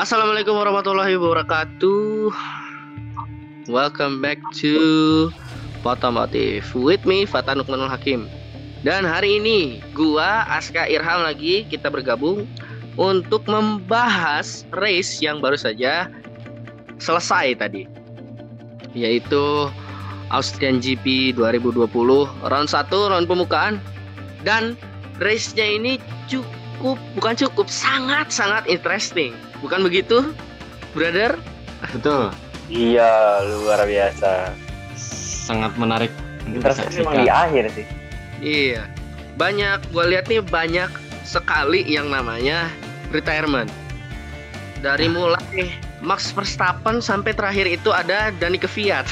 Assalamualaikum warahmatullahi wabarakatuh. Welcome back to Potomotif with me Fata Nukmanul Hakim. Dan hari ini gua Aska Irham lagi kita bergabung untuk membahas race yang baru saja selesai tadi. Yaitu Austrian GP 2020 round 1 round pembukaan dan race-nya ini cukup bukan cukup sangat sangat interesting. Bukan begitu brother? Betul. Iya, luar biasa. Sangat menarik. Memang di akhir sih. iya. Banyak gue lihat nih banyak sekali yang namanya retirement. Dari mulai Max Verstappen sampai terakhir itu ada Dani Kvyat.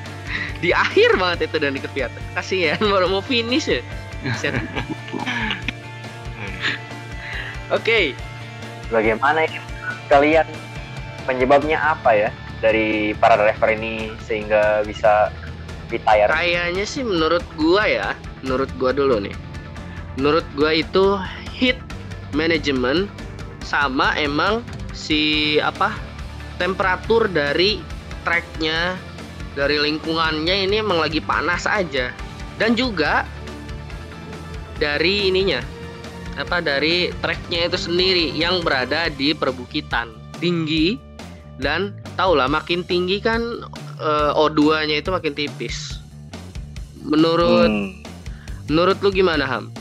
Di akhir banget itu Dani Kvyat. Kasihan baru mau finish ya Oke, Bagaimana ini kalian penyebabnya apa ya dari para driver ini sehingga bisa retire? Kayaknya sih menurut gua ya, menurut gua dulu nih. Menurut gua itu hit management sama emang si apa temperatur dari tracknya dari lingkungannya ini emang lagi panas aja dan juga dari ininya apa dari tracknya itu sendiri yang berada di perbukitan tinggi dan tau lah makin tinggi kan eh, O2-nya itu makin tipis. Menurut Hmm, menurut lu gimana Ham?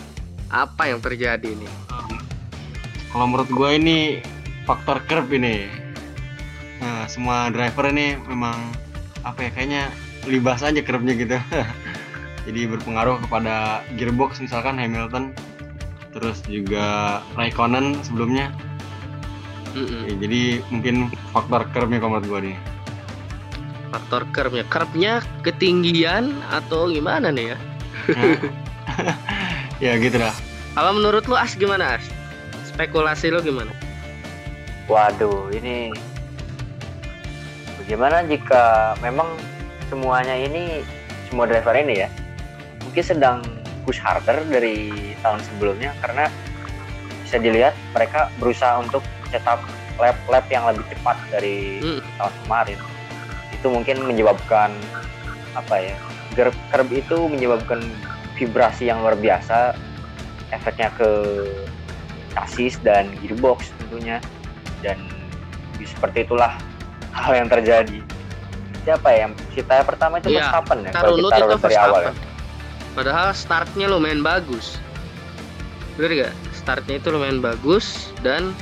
Apa yang terjadi nih? Kalau menurut gue ini faktor curb ini. Nah, semua driver ini memang apa ya kayaknya libas aja curbnya gitu. Jadi berpengaruh kepada gearbox misalkan Hamilton, terus juga Raikkonen sebelumnya. Mm-mm. Ya, jadi mungkin faktor curbnya kalau menurut gue nih. Faktor curve-nya, curve-nya ketinggian atau gimana nih ya? Ya gitu dah. Kalau menurut lu As gimana As? Spekulasi lu gimana? waduh, ini bagaimana jika memang semuanya ini semua driver ini ya mungkin sedang push harder dari tahun sebelumnya karena bisa dilihat mereka berusaha untuk cetak lap-lap yang lebih cepat dari Hmm. tahun kemarin. Itu mungkin menyebabkan apa ya curb, curb itu menyebabkan vibrasi yang luar biasa efeknya ke chassis dan gearbox tentunya. Dan seperti itulah hal yang terjadi. Siapa ya yang kita pertama itu Iya, Verstappen ya kalau kita itu dari awal ya. Padahal startnya lumayan bagus. Bener gak? Startnya itu lumayan bagus dan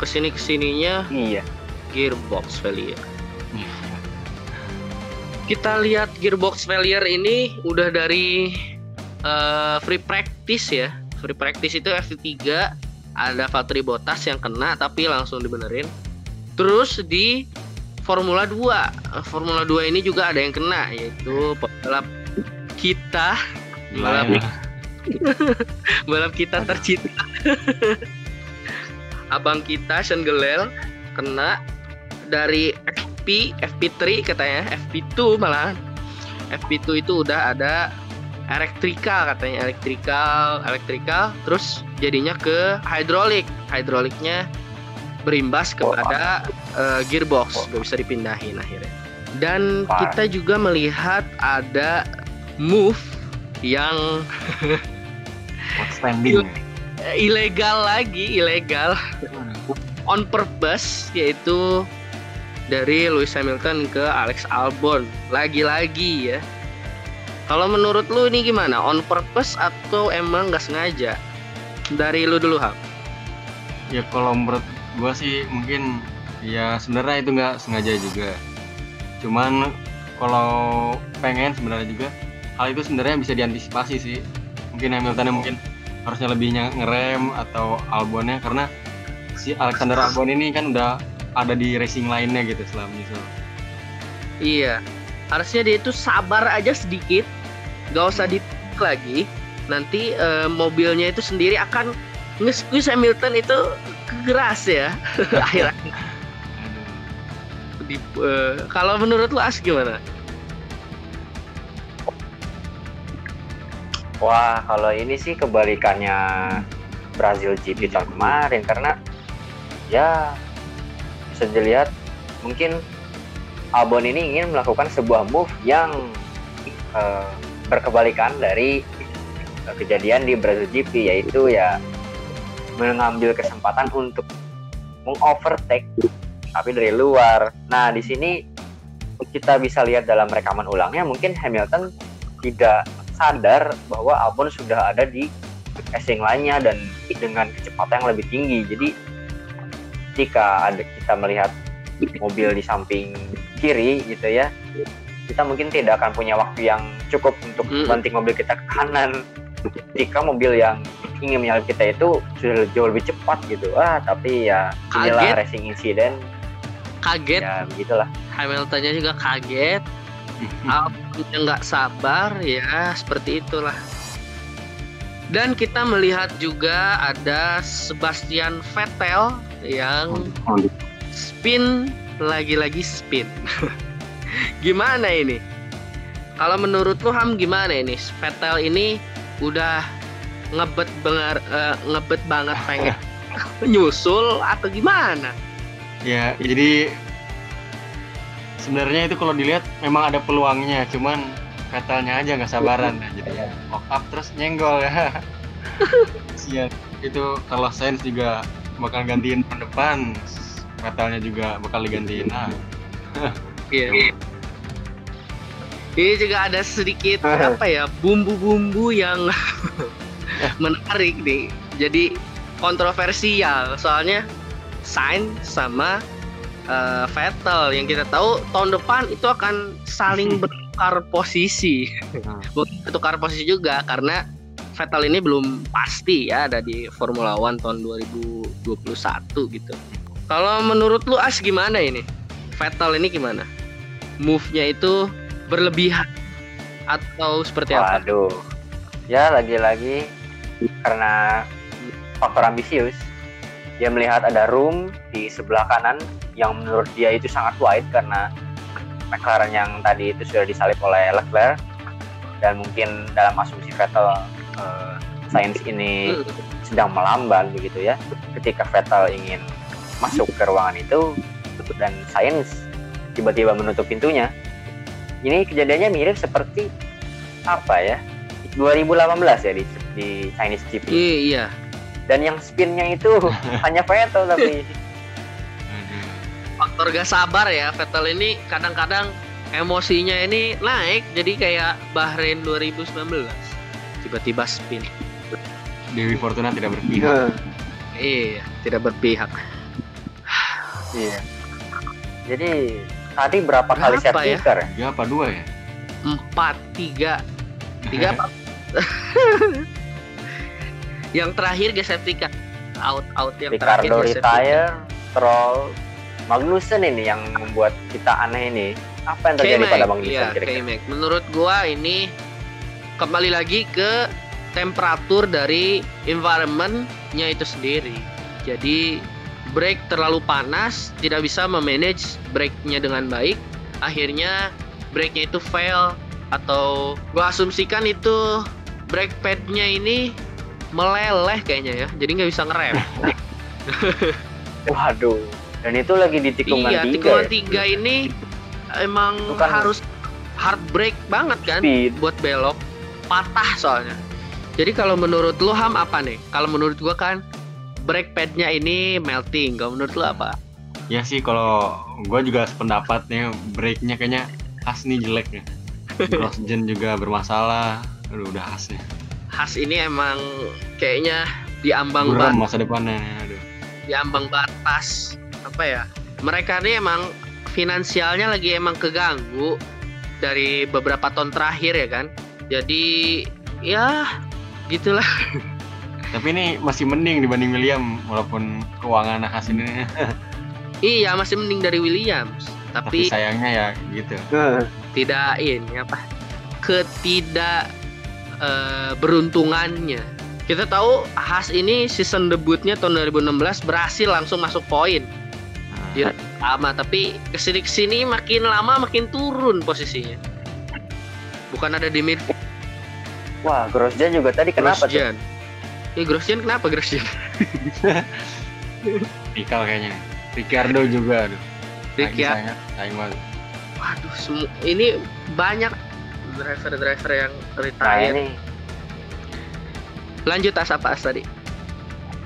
ke sini ke sininya iya gearbox failure. Kita lihat gearbox failure ini udah dari eh, free practice ya. Free practice itu F3 ada Valtteri Bottas yang kena tapi langsung dibenerin. Terus di Formula 2, Eh, Formula 2 ini juga ada yang kena yaitu pembalap kita balap balap kita tercinta abang kita Sean Gelel kena dari FP FP3 katanya FP2 malah. FP2 itu udah ada elektrikal katanya elektrikal elektrikal terus jadinya ke hidrolik. Hidroliknya berimbas kepada eh, gearbox gak bisa dipindahin akhirnya. Dan Parah. kita juga melihat ada move yang outstanding. ilegal lagi ilegal. On purpose yaitu dari Lewis Hamilton ke Alex Albon. Lagi-lagi ya. Kalau menurut lu ini gimana? On purpose atau emang nggak sengaja? Dari lu dulu Ham. Ya kalau menurut gua sih mungkin ya sebenarnya itu nggak sengaja juga. Cuman kalau pengen sebenarnya juga hal itu sebenarnya bisa diantisipasi sih. Mungkin Hamiltonnya mungkin harusnya lebih ngerem atau Albonnya karena si Alexander Albon ini kan udah ada di racing lainnya gitu selama ini. iya. Harusnya dia itu sabar aja sedikit. Nggak usah di lagi. Nanti eh, mobilnya itu sendiri akan nge-squeeze Hamilton itu keras ya. Akhir di eh, kalau menurut lu As gimana Wah, kalau ini sih kebalikannya Brazil GP tahun kemarin karena ya bisa dilihat mungkin Albon ini ingin melakukan sebuah move yang uh, berkebalikan dari uh, kejadian di Brazil GP yaitu ya mengambil kesempatan untuk mengovertake tapi dari luar. Nah, di sini kita bisa lihat dalam rekaman ulangnya mungkin Hamilton tidak sadar bahwa Albon sudah ada di racing lainnya dan dengan kecepatan yang lebih tinggi. Jadi ketika ada kita melihat mobil di samping kiri gitu ya, kita mungkin tidak akan punya waktu yang cukup untuk banting mobil kita ke kanan. Ketika mobil yang ingin menyalip kita itu sudah jauh lebih cepat gitu. Ah, tapi ya inilah Kaget. racing incident. Kaget, Ya begitulah. Hamiltonnya juga kaget. Albonnya nggak sabar ya seperti itulah. Dan kita melihat juga ada Sebastian Vettel yang spin lagi-lagi spin. gimana ini? Kalau menurut lu Ham gimana ini? Vettel ini udah ngebet banget ngebet banget pengen nyusul atau gimana? Ya, jadi sebenarnya itu kalau dilihat memang ada peluangnya, cuman Vettelnya aja nggak sabaran ya, jadi walk up terus nyenggol ya. Sian. Itu kalau Sainz juga bakal gantiin depan depan, Vettelnya juga bakal digantiin. Nah, Iya. Ini juga ada sedikit apa ya bumbu-bumbu yang menarik nih. Jadi kontroversial soalnya Sainz sama eh, Vettel yang kita tahu tahun depan itu akan saling bertukar posisi. Bukan bertukar posisi juga karena Vettel ini belum pasti ya ada di Formula One tahun 2021 gitu. Kalau menurut lu As gimana ini? Vettel ini gimana? Move-nya itu berlebihan atau seperti apa? Waduh. Ya lagi-lagi karena faktor ambisius dia melihat ada room di sebelah kanan yang menurut dia itu sangat wide karena McLaren yang tadi itu sudah disalip oleh Leclerc. Dan mungkin dalam asumsi Vettel eh, Sainz ini sedang melamban begitu ya. Ketika Vettel ingin masuk ke ruangan itu dan Sainz tiba-tiba menutup pintunya. Ini kejadiannya mirip seperti apa ya? 2018 ya di, di Chinese GP Iya, iya. Dan yang spinnya itu hanya Vettel tapi. Faktor gak sabar ya Vettel ini kadang-kadang emosinya ini naik jadi kayak Bahrain 2019. Tiba-tiba spin. Dewi Fortuna tidak berpihak. Iya, tidak berpihak. iya jadi tadi berapa kali Berapa safety ya? car Tiga apa dua ya? Empat, tiga, tiga apa? yang terakhir car. Out out yang terakhir Ricardo car. retire Stroll Magnussen ini yang membuat kita aneh ini apa yang terjadi pada Magnussen iya, kira-kira. Menurut gua ini kembali lagi ke temperatur dari environment-nya itu sendiri. Jadi brake terlalu panas, tidak bisa memanage brake-nya dengan baik. Akhirnya brake-nya itu fail atau gua asumsikan itu brake pad-nya ini meleleh kayaknya ya. Jadi nggak bisa ngerem. waduh dan itu lagi di tikungan iya, tiga tikungan ya? tiga ini emang Bukan- harus hard brake banget kan speed buat belok patah soalnya. Jadi kalau menurut lu Ham apa nih? Kalau menurut gua kan brake padnya ini melting. Kalau menurut lu apa? Ya sih kalau gue juga sependapat nih breaknya kayaknya khas nih jelek nih. Grosjean juga bermasalah. Aduh udah khas nih. Has ini emang kayaknya di ambang Buram masa depannya. Aduh. di ambang batas apa ya? Mereka ini emang finansialnya lagi emang keganggu dari beberapa tahun terakhir ya kan. Jadi ya gitulah. Tapi ini masih mending dibanding William walaupun keuangan khas ini. Iya masih mending dari Williams. Tapi Tapi sayangnya ya gitu. tidak ini apa ketidak eh, beruntungannya kita tahu Haas ini season debutnya tahun 2016 berhasil langsung masuk poin Nah, Iya. lama tapi ke sini ke sini makin lama makin turun posisinya bukan ada di mid wah Grosjean juga tadi kenapa tuh Grosjean Eh Grosjean kenapa Grosjean? Tikal kayaknya. Ricciardo juga aduh. Ricciardo. Sayang, sayang banget. Waduh, semu- ini banyak driver-driver yang Nah retire. ini, Lanjut as apa as tadi?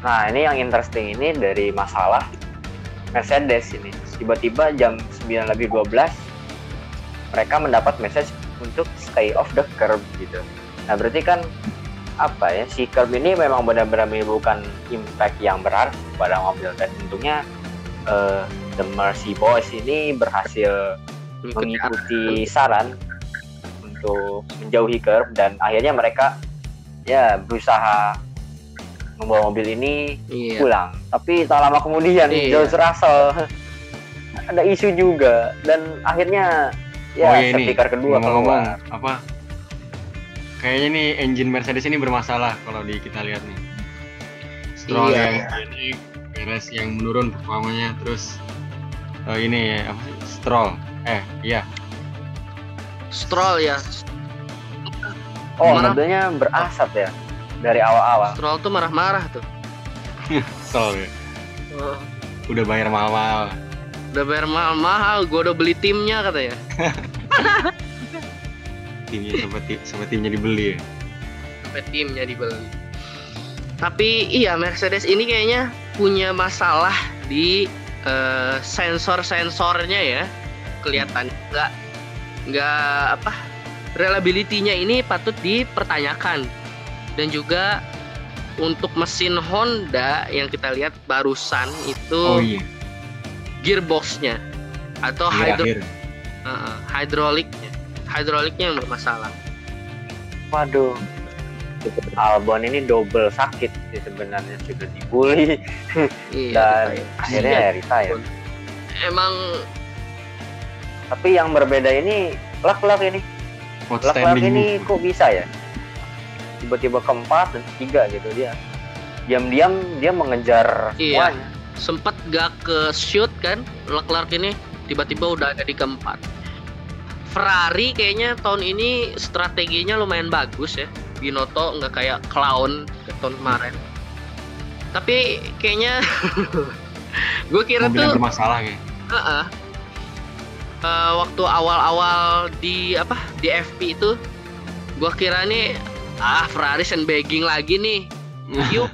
nah ini yang interesting ini dari masalah Mercedes ini. Tiba-tiba jam 9 lebih 12 mereka mendapat message untuk stay off the curb gitu. Nah berarti kan apa ya si curb ini memang benar-benar menimbulkan impact yang berarti pada mobil dan untungnya eh, the Mercy Boys ini berhasil mengikuti saran untuk menjauhi curb dan akhirnya mereka ya berusaha membawa mobil ini Iya. pulang. Tapi tak lama kemudian Iya. George Russell ada isu juga dan akhirnya ya oh iya safety car kedua ngomong-ngomong keluar. apa? Kayaknya nih engine Mercedes ini bermasalah kalau di kita lihat nih. Stroll Iya. yang ini Perez yang menurun performanya terus eh, ini apa sih? Stroll. Eh, iya. Stroll ya. Oh mobilnya berasap ya dari awal-awal. Stroll tuh marah-marah tuh. Stroll ya. Oh, Udah bayar mahal-mahal. udah bayar mahal-mahal, gua udah beli timnya katanya. Timnya seperti seperti timnya dibeli ya. Sampai timnya dibeli. Tapi iya Mercedes ini kayaknya punya masalah di eh, sensor-sensornya ya. Kelihatan nggak nggak apa reliability-nya ini patut dipertanyakan. Dan juga untuk mesin Honda yang kita lihat barusan itu Oh iya. gearboxnya atau hydro akhir. uh, hidroliknya hidroliknya yang bermasalah Waduh. Albon ini double sakit sih sebenarnya sudah dibully iya dan retire. akhirnya ya retire. emang Tapi yang berbeda ini lak-lak ini Leclerc Outstanding. ini kok bisa ya tiba-tiba keempat dan ketiga gitu dia diam-diam dia mengejar Iya. semuanya sempet gak ke shoot kan Leclerc ini tiba-tiba udah ada di keempat Ferrari kayaknya tahun ini strateginya lumayan bagus ya Binotto nggak kayak clown ke tahun kemarin tapi kayaknya gue kira Mobil yang tuh bermasalah kayak. Heeh. Eh, waktu awal-awal di apa di FP itu gua kira nih ah Ferrari sandbagging lagi nih. Q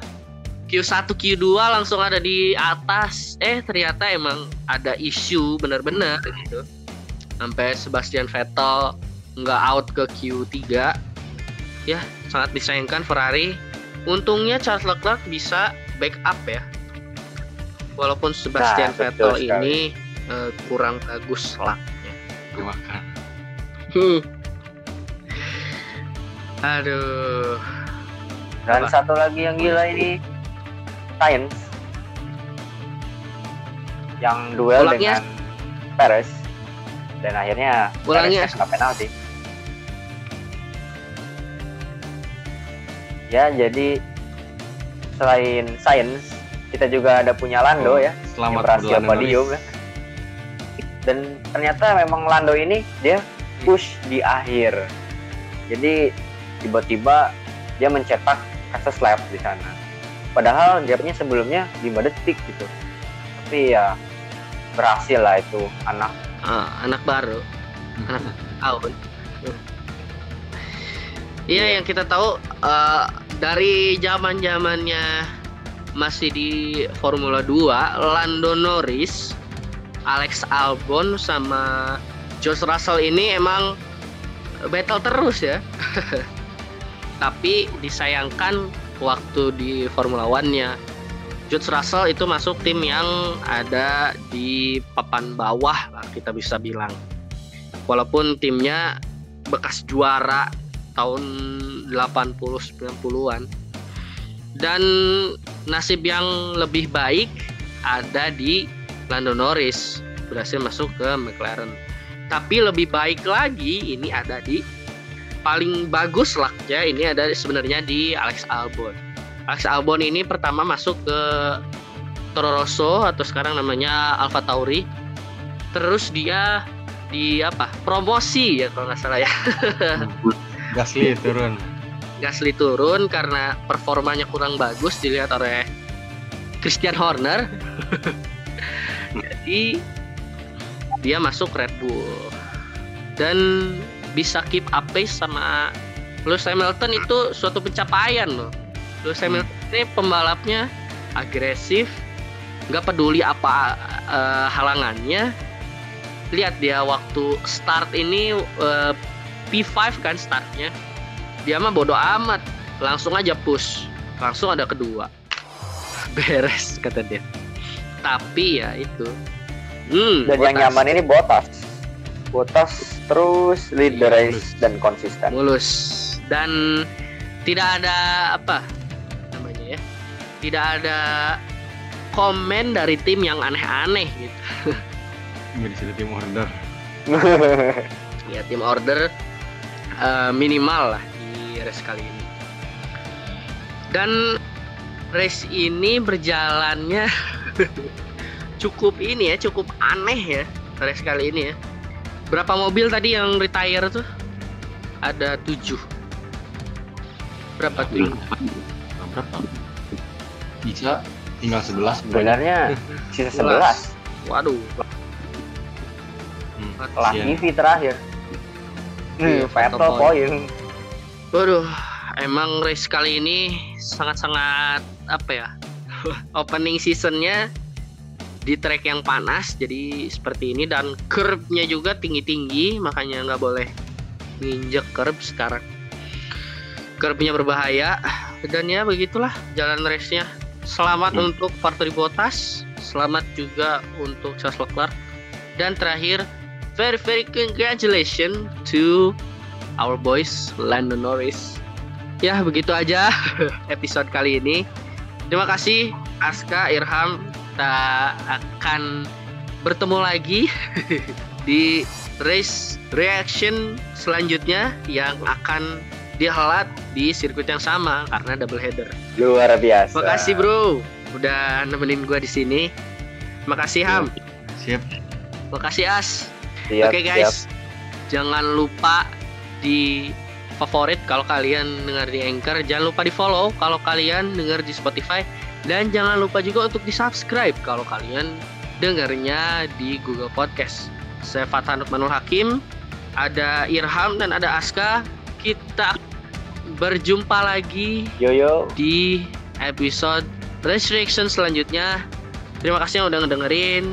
Q1 Q2 langsung ada di atas. Eh ternyata emang ada isu bener-bener gitu. Sampai Sebastian Vettel nggak out ke Q3 ya sangat disayangkan Ferrari. Untungnya Charles Leclerc bisa backup ya. Walaupun Sebastian Nah, Vettel sekali. Eh, kurang bagus laknya Makan. Hmm. aduh. Dan Apa? satu lagi yang gila ini Sainz. Yang duel Ulangnya- dengan Perez. Dan akhirnya Ulangnya- Perez kena penalti. Ya jadi selain Sainz kita juga ada punya Lando Oh, ya Selamat yang berhasil podium ya. Dan ternyata memang Lando ini dia push di akhir. Jadi tiba-tiba dia mencetak kasus lap di sana. Padahal gapnya sebelumnya 5 detik gitu. Tapi ya berhasil lah itu anak Ah, anak baru tahun Iya yang kita tahu eh, dari zaman zamannya masih di Formula 2 Lando Norris, Alex Albon sama George Russell ini emang battle terus ya. Tapi disayangkan waktu di Formula One-nya George Russell itu masuk tim yang ada di papan bawah lah kita bisa bilang. Walaupun timnya bekas juara tahun 80 90-an. Dan nasib yang lebih baik ada di Lando Norris berhasil masuk ke McLaren. Tapi lebih baik lagi ini ada di paling bagus lucknya ini ada sebenarnya di Alex Albon. Alex Albon ini pertama masuk ke Toro Rosso atau sekarang namanya Alfa Tauri. Terus dia di apa? Promosi ya kalau nggak salah ya. Gasly turun. Gasly turun karena performanya kurang bagus dilihat oleh Christian Horner. Jadi dia masuk Red Bull dan bisa keep up pace sama Lewis Hamilton itu suatu pencapaian loh. Lewis Hamilton ini pembalapnya agresif, nggak peduli apa eh, halangannya. Lihat dia waktu start ini eh, P5 kan startnya. Dia mah bodoh amat, langsung aja push, langsung ada kedua. Beres kata dia. Tapi ya itu. Hmm, Dan yang Bottas. nyaman ini Botas. Botas terus lead the Iya, race dan konsisten. mulus dan tidak ada apa namanya ya tidak ada komen dari tim yang aneh-aneh gitu nggak di situ tim order ya tim order eh, minimal lah di race kali ini dan race ini berjalannya cukup ini ya cukup aneh ya race kali ini ya berapa mobil tadi yang retire tuh ada tujuh berapa tuh Nah, berapa bisa tinggal 11 Sebenarnya sisa 11. waduh hmm, Lah kasihan. TV terakhir. Iya, Hmm, Vettel poin. Waduh, emang race kali ini sangat-sangat apa ya? Opening seasonnya di track yang panas, jadi seperti ini dan curve-nya juga tinggi-tinggi, makanya nggak boleh nginjek curve sekarang. Curve-nya berbahaya dan ya begitulah jalan race-nya. Selamat Hmm. untuk Valtteri Bottas, selamat juga untuk Charles Leclerc dan terakhir very very congratulations to our boys Lando Norris. Ya begitu aja episode kali ini. Terima kasih Aska Irham. Kita akan bertemu lagi di race reaction selanjutnya yang akan dihelat di sirkuit yang sama karena double header. Luar biasa. Makasih bro, udah nemenin gua di sini. Makasih Ham, siap makasih As. Siap, Oke siap. guys, jangan lupa di favorit kalau kalian dengar di Anchor, jangan lupa di follow kalau kalian dengar di Spotify dan jangan lupa juga untuk di subscribe kalau kalian dengarnya di Google Podcast. Saya Fathan Manul Hakim, ada Irham dan ada Aska. Kita berjumpa lagi Yo yo. di episode Resurrection selanjutnya. Terima kasih yang udah ngedengerin.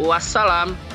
Wassalam.